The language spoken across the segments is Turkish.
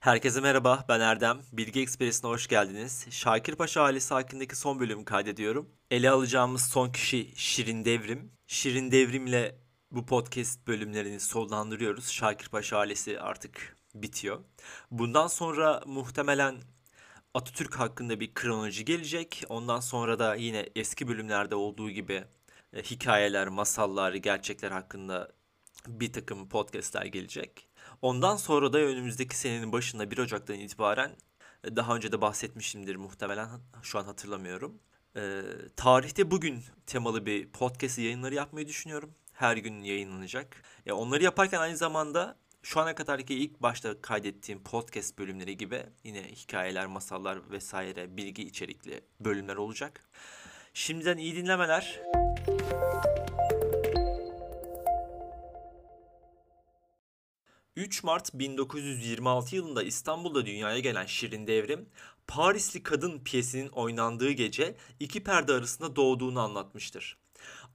Herkese merhaba, ben Erdem. Bilgi Ekspresi'ne hoş geldiniz. Şakirpaşa ailesi hakkındaki son bölümü kaydediyorum. Ele alacağımız son kişi Şirin Devrim. Şirin Devrim ile bu podcast bölümlerini sonlandırıyoruz. Şakirpaşa ailesi artık bitiyor. Bundan sonra muhtemelen Atatürk hakkında bir kronoloji gelecek. Ondan sonra da yine eski bölümlerde olduğu gibi e, hikayeler, masallar, gerçekler hakkında bir takım podcastler gelecek. Ondan sonra da önümüzdeki senenin başında 1 Ocak'tan itibaren e, daha önce de bahsetmişimdir muhtemelen şu an hatırlamıyorum. Ee, tarihte bugün temalı bir podcast yayınları yapmayı düşünüyorum. Her gün yayınlanacak. Ya onları yaparken aynı zamanda şu ana kadarki ilk başta kaydettiğim podcast bölümleri gibi yine hikayeler, masallar vesaire bilgi içerikli bölümler olacak. Şimdiden iyi dinlemeler. 3 Mart 1926 yılında İstanbul'da dünyaya gelen Şirin Devrim, Parisli Kadın piyesinin oynandığı gece iki perde arasında doğduğunu anlatmıştır.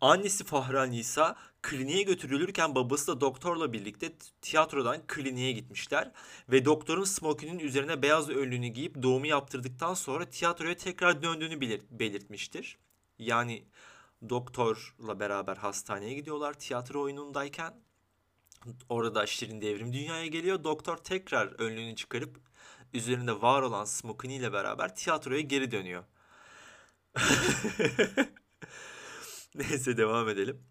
Annesi Fahra Nisa kliniğe götürülürken babası da doktorla birlikte tiyatrodan kliniğe gitmişler ve doktorun smokinin üzerine beyaz önlüğünü giyip doğumu yaptırdıktan sonra tiyatroya tekrar döndüğünü belirtmiştir. Yani doktorla beraber hastaneye gidiyorlar tiyatro oyunundayken Orada Şirin Devrim dünyaya geliyor. Doktor tekrar önlüğünü çıkarıp üzerinde var olan smokini ile beraber tiyatroya geri dönüyor. Neyse devam edelim.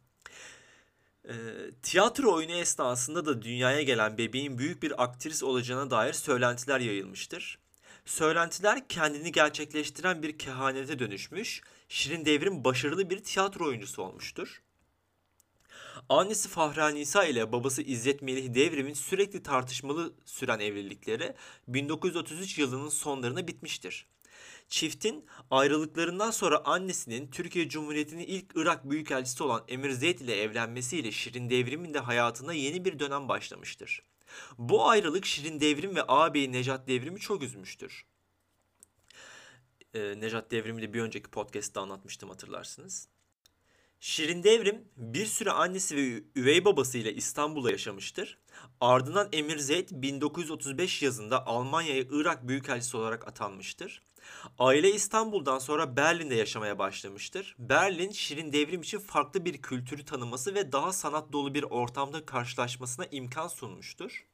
E, tiyatro oyunu esnasında da dünyaya gelen bebeğin büyük bir aktris olacağına dair söylentiler yayılmıştır. Söylentiler kendini gerçekleştiren bir kehanete dönüşmüş, Şirin Devrim başarılı bir tiyatro oyuncusu olmuştur. Annesi Fahra Nisa ile babası İzzet Melih Devrim'in sürekli tartışmalı süren evlilikleri 1933 yılının sonlarına bitmiştir. Çiftin ayrılıklarından sonra annesinin Türkiye Cumhuriyeti'nin ilk Irak Büyükelçisi olan Emir Zeyd ile evlenmesiyle Şirin Devrim'in de hayatına yeni bir dönem başlamıştır. Bu ayrılık Şirin Devrim ve ağabeyi Necat Devrim'i çok üzmüştür. Ee, Necat Devrim'i de bir önceki podcast'ta anlatmıştım hatırlarsınız. Şirin Devrim bir süre annesi ve üvey babasıyla İstanbul'da yaşamıştır. Ardından Emir Zeyd 1935 yazında Almanya'ya Irak Büyükelçisi olarak atanmıştır. Aile İstanbul'dan sonra Berlin'de yaşamaya başlamıştır. Berlin, Şirin Devrim için farklı bir kültürü tanıması ve daha sanat dolu bir ortamda karşılaşmasına imkan sunmuştur.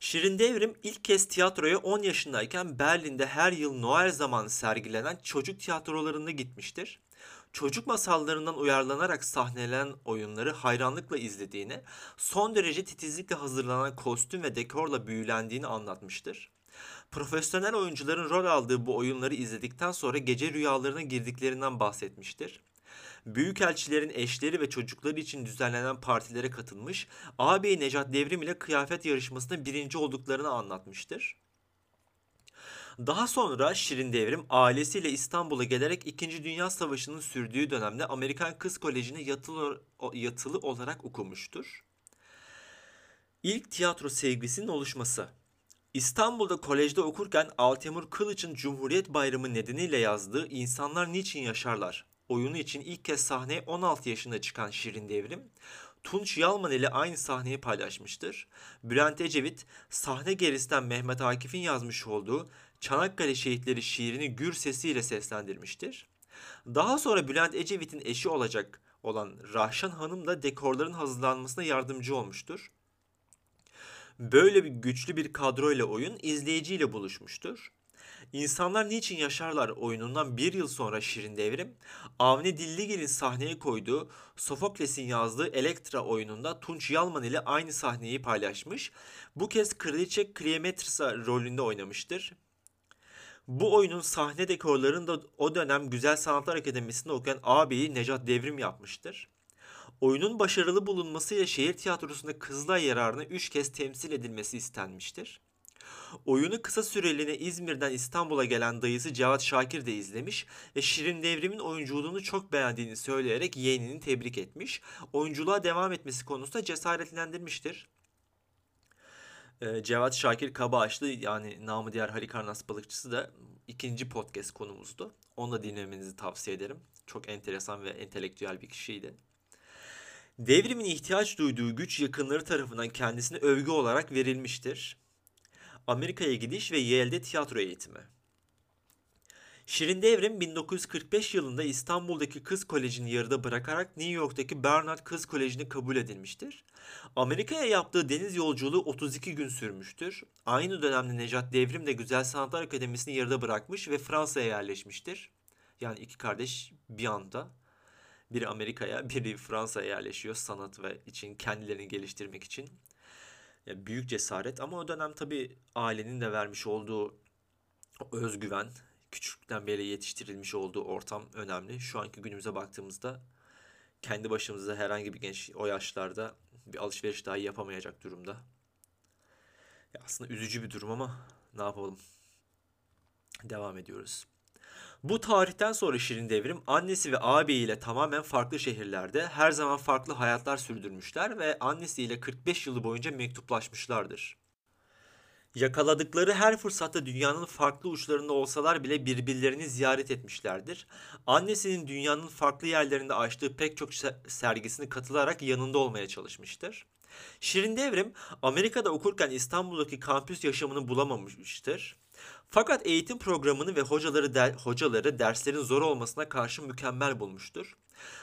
Şirin Devrim ilk kez tiyatroya 10 yaşındayken Berlin'de her yıl Noel zamanı sergilenen çocuk tiyatrolarında gitmiştir çocuk masallarından uyarlanarak sahnelenen oyunları hayranlıkla izlediğini, son derece titizlikle hazırlanan kostüm ve dekorla büyülendiğini anlatmıştır. Profesyonel oyuncuların rol aldığı bu oyunları izledikten sonra gece rüyalarına girdiklerinden bahsetmiştir. Büyükelçilerin eşleri ve çocukları için düzenlenen partilere katılmış, ağabey Necat Devrim ile kıyafet yarışmasında birinci olduklarını anlatmıştır. Daha sonra Şirin Devrim ailesiyle İstanbul'a gelerek 2. Dünya Savaşı'nın sürdüğü dönemde Amerikan Kız Koleji'ne yatılı, yatılı olarak okumuştur. İlk tiyatro sevgisinin oluşması İstanbul'da kolejde okurken Altemur Kılıç'ın Cumhuriyet Bayramı nedeniyle yazdığı İnsanlar Niçin Yaşarlar oyunu için ilk kez sahneye 16 yaşında çıkan Şirin Devrim, Tunç Yalman ile aynı sahneyi paylaşmıştır. Bülent Ecevit, sahne gerisinden Mehmet Akif'in yazmış olduğu Çanakkale Şehitleri şiirini gür sesiyle seslendirmiştir. Daha sonra Bülent Ecevit'in eşi olacak olan Rahşan Hanım da dekorların hazırlanmasına yardımcı olmuştur. Böyle bir güçlü bir kadroyla oyun izleyiciyle buluşmuştur. İnsanlar Niçin Yaşarlar oyunundan bir yıl sonra Şirin Devrim, Avni Dilligil'in sahneye koyduğu Sofokles'in yazdığı Elektra oyununda Tunç Yalman ile aynı sahneyi paylaşmış. Bu kez Kraliçe Cleometrisa rolünde oynamıştır. Bu oyunun sahne dekorlarını da o dönem Güzel Sanatlar Akademisi'nde okuyan ağabeyi Necat Devrim yapmıştır. Oyunun başarılı bulunmasıyla şehir tiyatrosunda Kızılay yararına 3 kez temsil edilmesi istenmiştir. Oyunu kısa süreliğine İzmir'den İstanbul'a gelen dayısı Cevat Şakir de izlemiş ve Şirin Devrim'in oyunculuğunu çok beğendiğini söyleyerek yeğenini tebrik etmiş. Oyunculuğa devam etmesi konusunda cesaretlendirmiştir. Ee, Cevat Şakir Kabaağaçlı yani namı diğer Halikarnas balıkçısı da ikinci podcast konumuzdu. Onu da dinlemenizi tavsiye ederim. Çok enteresan ve entelektüel bir kişiydi. Devrimin ihtiyaç duyduğu güç yakınları tarafından kendisine övgü olarak verilmiştir. Amerika'ya gidiş ve Yale'de tiyatro eğitimi. Şirin Devrim 1945 yılında İstanbul'daki Kız Koleji'ni yarıda bırakarak New York'taki Barnard Kız Koleji'ne kabul edilmiştir. Amerika'ya yaptığı deniz yolculuğu 32 gün sürmüştür. Aynı dönemde Necat Devrim de Güzel Sanatlar Akademisi'ni yarıda bırakmış ve Fransa'ya yerleşmiştir. Yani iki kardeş bir anda biri Amerika'ya, biri Fransa'ya yerleşiyor sanat ve için kendilerini geliştirmek için. Yani büyük cesaret ama o dönem tabii ailenin de vermiş olduğu özgüven, küçükten beri yetiştirilmiş olduğu ortam önemli. Şu anki günümüze baktığımızda kendi başımıza herhangi bir genç o yaşlarda bir alışveriş dahi yapamayacak durumda. Ya aslında üzücü bir durum ama ne yapalım. Devam ediyoruz. Bu tarihten sonra Şirin Devrim annesi ve ağabeyiyle tamamen farklı şehirlerde her zaman farklı hayatlar sürdürmüşler ve annesiyle 45 yılı boyunca mektuplaşmışlardır. Yakaladıkları her fırsatta dünyanın farklı uçlarında olsalar bile birbirlerini ziyaret etmişlerdir. Annesinin dünyanın farklı yerlerinde açtığı pek çok sergisine katılarak yanında olmaya çalışmıştır. Şirin Devrim Amerika'da okurken İstanbul'daki kampüs yaşamını bulamamıştır. Fakat eğitim programını ve hocaları der, hocaları derslerin zor olmasına karşı mükemmel bulmuştur.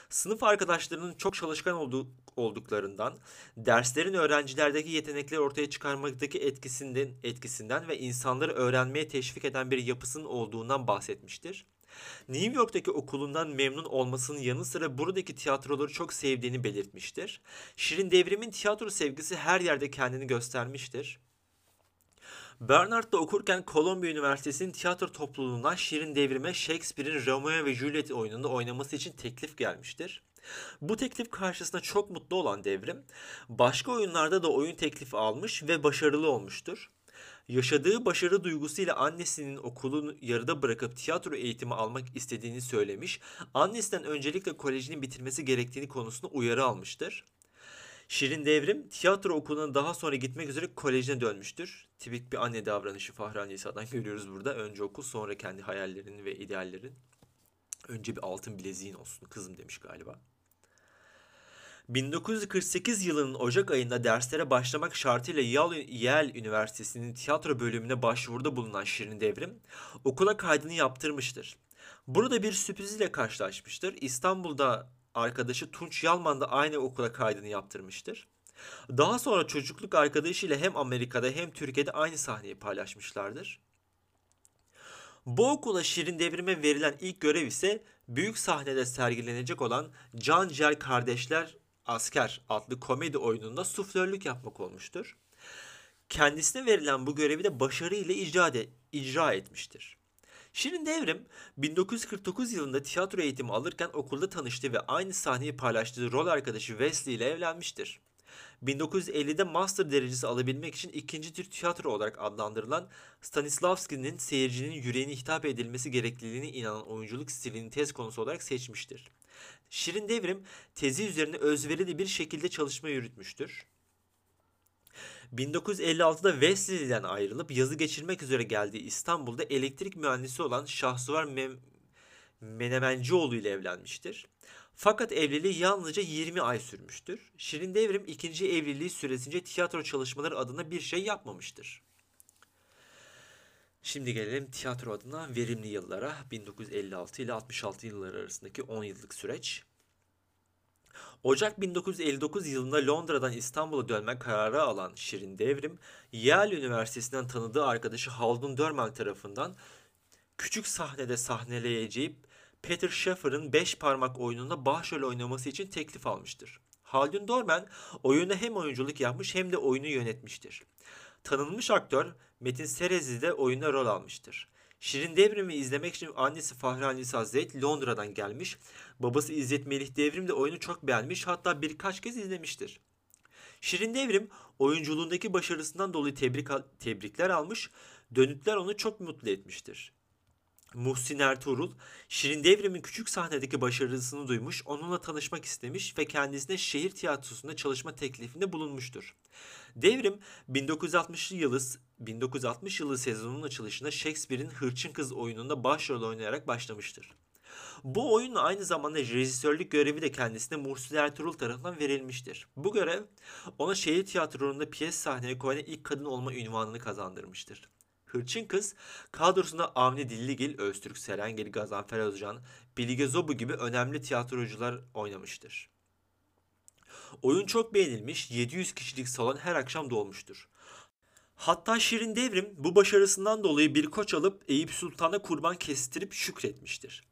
Sınıf arkadaşlarının çok çalışkan olduğu, olduklarından, derslerin öğrencilerdeki yetenekleri ortaya çıkarmaktaki etkisinden, etkisinden ve insanları öğrenmeye teşvik eden bir yapısının olduğundan bahsetmiştir. New York'taki okulundan memnun olmasının yanı sıra buradaki tiyatroları çok sevdiğini belirtmiştir. Şirin Devrim'in tiyatro sevgisi her yerde kendini göstermiştir. Bernard'da okurken Columbia Üniversitesi'nin tiyatro topluluğundan Şirin Devrim'e Shakespeare'in Romeo ve Juliet oyununda oynaması için teklif gelmiştir. Bu teklif karşısında çok mutlu olan Devrim, başka oyunlarda da oyun teklifi almış ve başarılı olmuştur. Yaşadığı başarı duygusuyla annesinin okulunu yarıda bırakıp tiyatro eğitimi almak istediğini söylemiş, annesinden öncelikle kolejini bitirmesi gerektiğini konusunda uyarı almıştır. Şirin Devrim tiyatro okuluna daha sonra gitmek üzere kolejine dönmüştür. Tipik bir anne davranışı Fahri Nisa'dan görüyoruz burada. Önce okul sonra kendi hayallerin ve ideallerin. Önce bir altın bileziğin olsun kızım demiş galiba. 1948 yılının Ocak ayında derslere başlamak şartıyla Yale Üniversitesi'nin tiyatro bölümüne başvuruda bulunan Şirin Devrim okula kaydını yaptırmıştır. Burada bir sürpriz ile karşılaşmıştır. İstanbul'da arkadaşı Tunç Yalman da aynı okula kaydını yaptırmıştır. Daha sonra çocukluk arkadaşıyla hem Amerika'da hem Türkiye'de aynı sahneyi paylaşmışlardır. Bu okula Şirin Devrim'e verilen ilk görev ise büyük sahnede sergilenecek olan Can Ciğer Kardeşler Asker adlı komedi oyununda suflörlük yapmak olmuştur. Kendisine verilen bu görevi de başarıyla icra, de, icra etmiştir. Şirin Devrim 1949 yılında tiyatro eğitimi alırken okulda tanıştığı ve aynı sahneyi paylaştığı rol arkadaşı Wesley ile evlenmiştir. 1950'de master derecesi alabilmek için ikinci tür tiyatro olarak adlandırılan Stanislavski'nin seyircinin yüreğine hitap edilmesi gerekliliğine inanan oyunculuk stilini tez konusu olarak seçmiştir. Şirin Devrim tezi üzerine özverili bir şekilde çalışma yürütmüştür. 1956'da Wesley'den ayrılıp yazı geçirmek üzere geldiği İstanbul'da elektrik mühendisi olan Şahsuvar Mem Menemencioğlu ile evlenmiştir. Fakat evliliği yalnızca 20 ay sürmüştür. Şirin Devrim ikinci evliliği süresince tiyatro çalışmaları adına bir şey yapmamıştır. Şimdi gelelim tiyatro adına verimli yıllara 1956 ile 66 yılları arasındaki 10 yıllık süreç. Ocak 1959 yılında Londra'dan İstanbul'a dönme kararı alan Şirin Devrim, Yale Üniversitesi'nden tanıdığı arkadaşı Haldun Dörmen tarafından küçük sahnede sahneleyeceği Peter Shaffer'ın 5 parmak oyununda başrol oynaması için teklif almıştır. Haldun Dorman oyunda hem oyunculuk yapmış hem de oyunu yönetmiştir. Tanınmış aktör Metin Serezli de oyunda rol almıştır. Şirin Devrim'i izlemek için annesi Fahri Nisa Zeyt Londra'dan gelmiş. Babası İzzet Melih Devrim de oyunu çok beğenmiş hatta birkaç kez izlemiştir. Şirin Devrim oyunculuğundaki başarısından dolayı tebrik, tebrikler almış, dönütler onu çok mutlu etmiştir. Muhsin Ertuğrul, Şirin Devrim'in küçük sahnedeki başarısını duymuş, onunla tanışmak istemiş ve kendisine şehir tiyatrosunda çalışma teklifinde bulunmuştur. Devrim 1960 yılı 1960 yılı sezonun açılışında Shakespeare'in Hırçın Kız oyununda başrol oynayarak başlamıştır. Bu oyunla aynı zamanda rejisörlük görevi de kendisine Muhsin Ertuğrul tarafından verilmiştir. Bu görev ona şehir tiyatrolarında piyes sahneye koyan ilk kadın olma ünvanını kazandırmıştır. Hırçın Kız kadrosunda Avni Dilligil, Öztürk Serengil, Gazanfer Özcan, Bilige Zobu gibi önemli tiyatrocular oynamıştır. Oyun çok beğenilmiş, 700 kişilik salon her akşam dolmuştur. Hatta Şirin Devrim bu başarısından dolayı bir koç alıp Eyüp Sultan'a kurban kestirip şükretmiştir.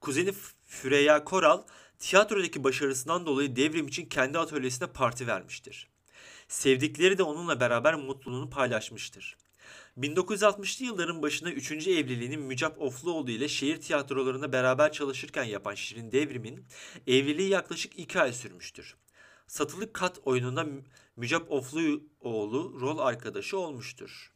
Kuzeni Füreya Koral tiyatrodaki başarısından dolayı devrim için kendi atölyesine parti vermiştir. Sevdikleri de onunla beraber mutluluğunu paylaşmıştır. 1960'lı yılların başında 3. evliliğini Mücap Ofluoğlu ile şehir tiyatrolarında beraber çalışırken yapan Şirin Devrim'in evliliği yaklaşık 2 ay sürmüştür. Satılık Kat oyununda Mücap Ofluoğlu rol arkadaşı olmuştur.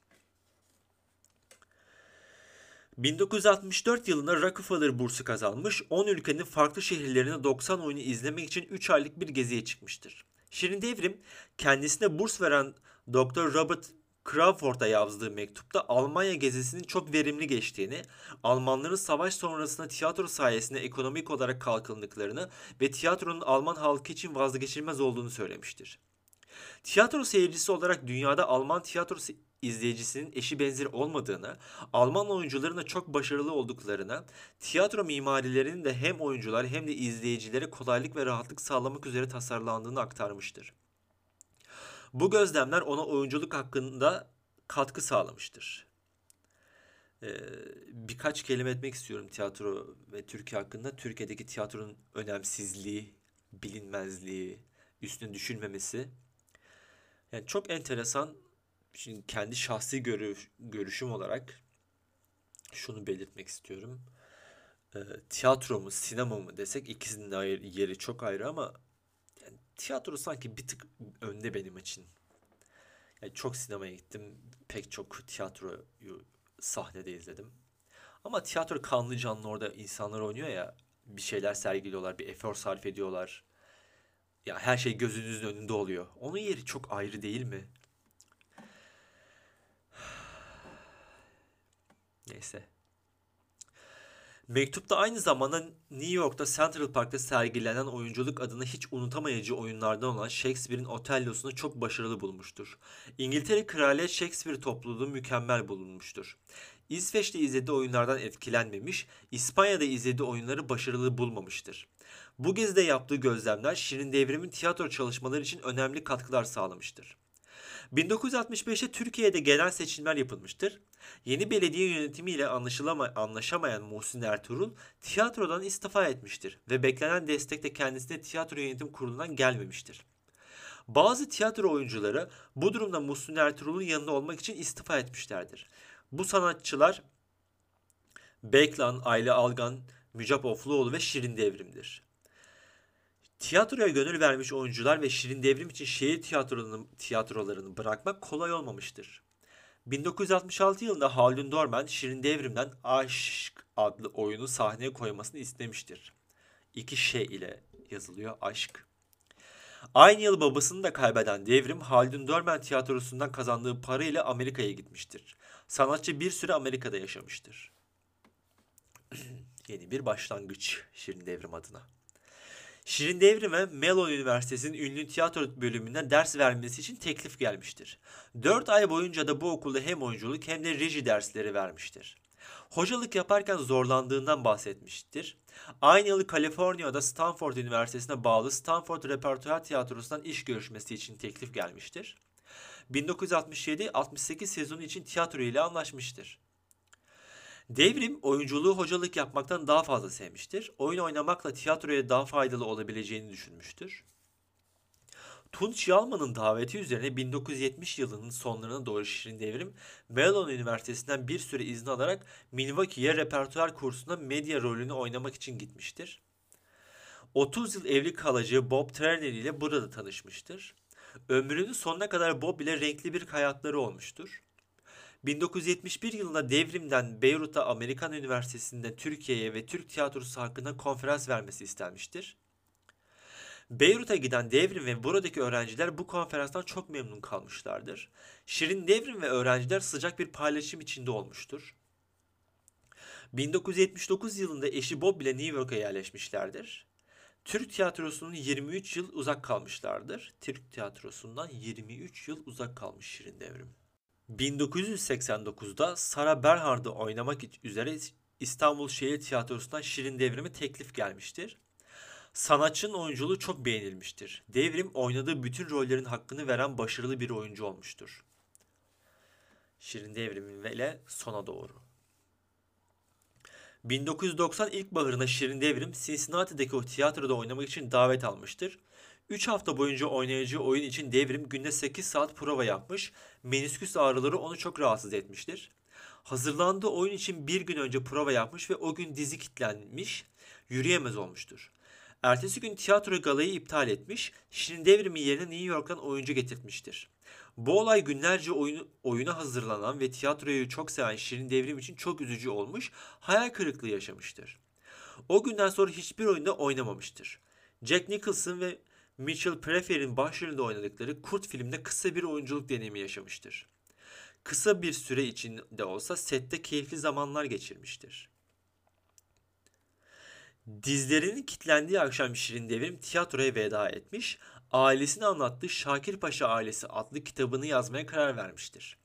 1964 yılında Rockefeller bursu kazanmış, 10 ülkenin farklı şehirlerine 90 oyunu izlemek için 3 aylık bir geziye çıkmıştır. Şirin Devrim kendisine burs veren Dr. Robert Crawford'a yazdığı mektupta Almanya gezisinin çok verimli geçtiğini, Almanların savaş sonrasında tiyatro sayesinde ekonomik olarak kalkındıklarını ve tiyatronun Alman halkı için vazgeçilmez olduğunu söylemiştir. Tiyatro seyircisi olarak dünyada Alman tiyatrosu izleyicisinin eşi benzeri olmadığını, Alman oyuncuların da çok başarılı olduklarını, tiyatro mimarilerinin de hem oyuncular hem de izleyicilere kolaylık ve rahatlık sağlamak üzere tasarlandığını aktarmıştır. Bu gözlemler ona oyunculuk hakkında katkı sağlamıştır. Ee, birkaç kelime etmek istiyorum tiyatro ve Türkiye hakkında. Türkiye'deki tiyatronun önemsizliği, bilinmezliği, üstüne düşülmemesi. Yani çok enteresan. Şimdi kendi şahsi görüş, görüşüm olarak şunu belirtmek istiyorum. E, tiyatro mu, sinema mı desek ikisinin de yeri çok ayrı ama tiyatro sanki bir tık önde benim için. Yani çok sinemaya gittim. Pek çok tiyatroyu sahnede izledim. Ama tiyatro kanlı canlı orada insanlar oynuyor ya. Bir şeyler sergiliyorlar, bir efor sarf ediyorlar. Ya her şey gözünüzün önünde oluyor. Onun yeri çok ayrı değil mi? Neyse. Mektupta aynı zamanda New York'ta Central Park'ta sergilenen oyunculuk adına hiç unutamayacağı oyunlardan olan Shakespeare'in Otello'sunu çok başarılı bulmuştur. İngiltere Kraliyet Shakespeare topluluğu mükemmel bulunmuştur. İsveç'te izlediği oyunlardan etkilenmemiş, İspanya'da izlediği oyunları başarılı bulmamıştır. Bu gezide yaptığı gözlemler Şirin Devrim'in tiyatro çalışmaları için önemli katkılar sağlamıştır. 1965'te Türkiye'de genel seçimler yapılmıştır. Yeni belediye yönetimiyle anlaşamayan Muhsin Ertuğrul tiyatrodan istifa etmiştir ve beklenen destek de kendisine tiyatro yönetim kurulundan gelmemiştir. Bazı tiyatro oyuncuları bu durumda Muhsin Ertuğrul'un yanında olmak için istifa etmişlerdir. Bu sanatçılar Beklan, Ayla Algan, Mücap Ofluoğlu ve Şirin Devrim'dir. Tiyatroya gönül vermiş oyuncular ve Şirin Devrim için şehir tiyatrolarını, tiyatrolarını bırakmak kolay olmamıştır. 1966 yılında Haldun Dorman Şirin Devrim'den Aşk adlı oyunu sahneye koymasını istemiştir. İki şey ile yazılıyor aşk. Aynı yıl babasını da kaybeden Devrim Haldun Dorman tiyatrosundan kazandığı parayla Amerika'ya gitmiştir. Sanatçı bir süre Amerika'da yaşamıştır. Yeni bir başlangıç Şirin Devrim adına. Şirin Devrim'e Melon Üniversitesi'nin ünlü tiyatro bölümünden ders vermesi için teklif gelmiştir. 4 ay boyunca da bu okulda hem oyunculuk hem de reji dersleri vermiştir. Hocalık yaparken zorlandığından bahsetmiştir. Aynı yıl Kaliforniya'da Stanford Üniversitesi'ne bağlı Stanford Repertuar Tiyatrosu'ndan iş görüşmesi için teklif gelmiştir. 1967-68 sezonu için tiyatro ile anlaşmıştır. Devrim oyunculuğu hocalık yapmaktan daha fazla sevmiştir. Oyun oynamakla tiyatroya daha faydalı olabileceğini düşünmüştür. Tunç Yalman'ın daveti üzerine 1970 yılının sonlarına doğru Şirin Devrim, Mellon Üniversitesi'nden bir süre izin alarak Milwaukee'ye repertuar kursuna medya rolünü oynamak için gitmiştir. 30 yıl evli kalacağı Bob Turner ile burada tanışmıştır. Ömrünün sonuna kadar Bob ile renkli bir hayatları olmuştur. 1971 yılında devrimden Beyrut'a Amerikan Üniversitesi'nde Türkiye'ye ve Türk tiyatrosu hakkında konferans vermesi istenmiştir. Beyrut'a giden Devrim ve buradaki öğrenciler bu konferanstan çok memnun kalmışlardır. Şirin Devrim ve öğrenciler sıcak bir paylaşım içinde olmuştur. 1979 yılında eşi Bob ile New York'a yerleşmişlerdir. Türk tiyatrosunun 23 yıl uzak kalmışlardır. Türk tiyatrosundan 23 yıl uzak kalmış Şirin Devrim. 1989'da Sara Berhard'ı oynamak üzere İstanbul Şehir Tiyatrosu'ndan Şirin Devrim'e teklif gelmiştir. Sanatçının oyunculuğu çok beğenilmiştir. Devrim oynadığı bütün rollerin hakkını veren başarılı bir oyuncu olmuştur. Şirin Devrim'in ile sona doğru. 1990 ilkbaharında Şirin Devrim Cincinnati'deki o tiyatroda oynamak için davet almıştır. 3 hafta boyunca oynayacağı oyun için Devrim günde 8 saat prova yapmış, menisküs ağrıları onu çok rahatsız etmiştir. Hazırlandığı oyun için bir gün önce prova yapmış ve o gün dizi kilitlenmiş, yürüyemez olmuştur. Ertesi gün tiyatro galayı iptal etmiş, Şirin Devrim'in yerine New York'tan oyuncu getirtmiştir. Bu olay günlerce oyunu, oyuna hazırlanan ve tiyatroyu çok seven Şirin Devrim için çok üzücü olmuş, hayal kırıklığı yaşamıştır. O günden sonra hiçbir oyunda oynamamıştır. Jack Nicholson ve Mitchell Pfeiffer'in başrolünde oynadıkları Kurt filmde kısa bir oyunculuk deneyimi yaşamıştır. Kısa bir süre içinde olsa sette keyifli zamanlar geçirmiştir. Dizlerinin kitlendiği akşam Şirin Devrim tiyatroya veda etmiş, ailesini anlattığı Şakir Paşa ailesi adlı kitabını yazmaya karar vermiştir.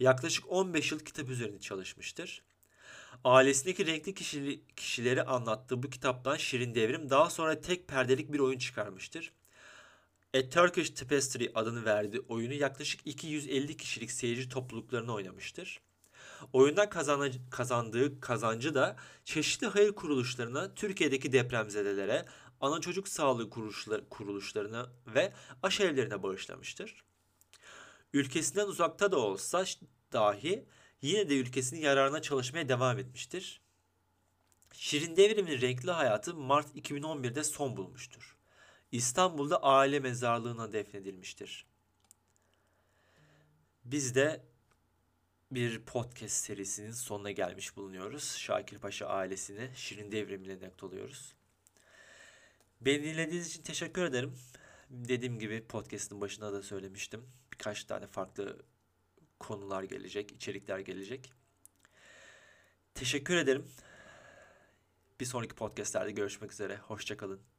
Yaklaşık 15 yıl kitap üzerinde çalışmıştır. Ailesindeki renkli kişili, kişileri anlattığı bu kitaptan Şirin Devrim daha sonra tek perdelik bir oyun çıkarmıştır. A Turkish Tapestry adını verdiği oyunu yaklaşık 250 kişilik seyirci topluluklarına oynamıştır. Oyundan kazandığı kazancı da çeşitli hayır kuruluşlarına, Türkiye'deki depremzedelere, ana çocuk sağlığı kuruluşlar, kuruluşlarına ve aşevlerine bağışlamıştır. Ülkesinden uzakta da olsa dahi yine de ülkesinin yararına çalışmaya devam etmiştir. Şirin Devrim'in renkli hayatı Mart 2011'de son bulmuştur. İstanbul'da aile mezarlığına defnedilmiştir. Biz de bir podcast serisinin sonuna gelmiş bulunuyoruz. Şakir Paşa ailesini Şirin Devrim'le oluyoruz. Beni dinlediğiniz için teşekkür ederim. Dediğim gibi podcast'ın başında da söylemiştim. Birkaç tane farklı konular gelecek, içerikler gelecek. Teşekkür ederim. Bir sonraki podcastlerde görüşmek üzere. Hoşçakalın.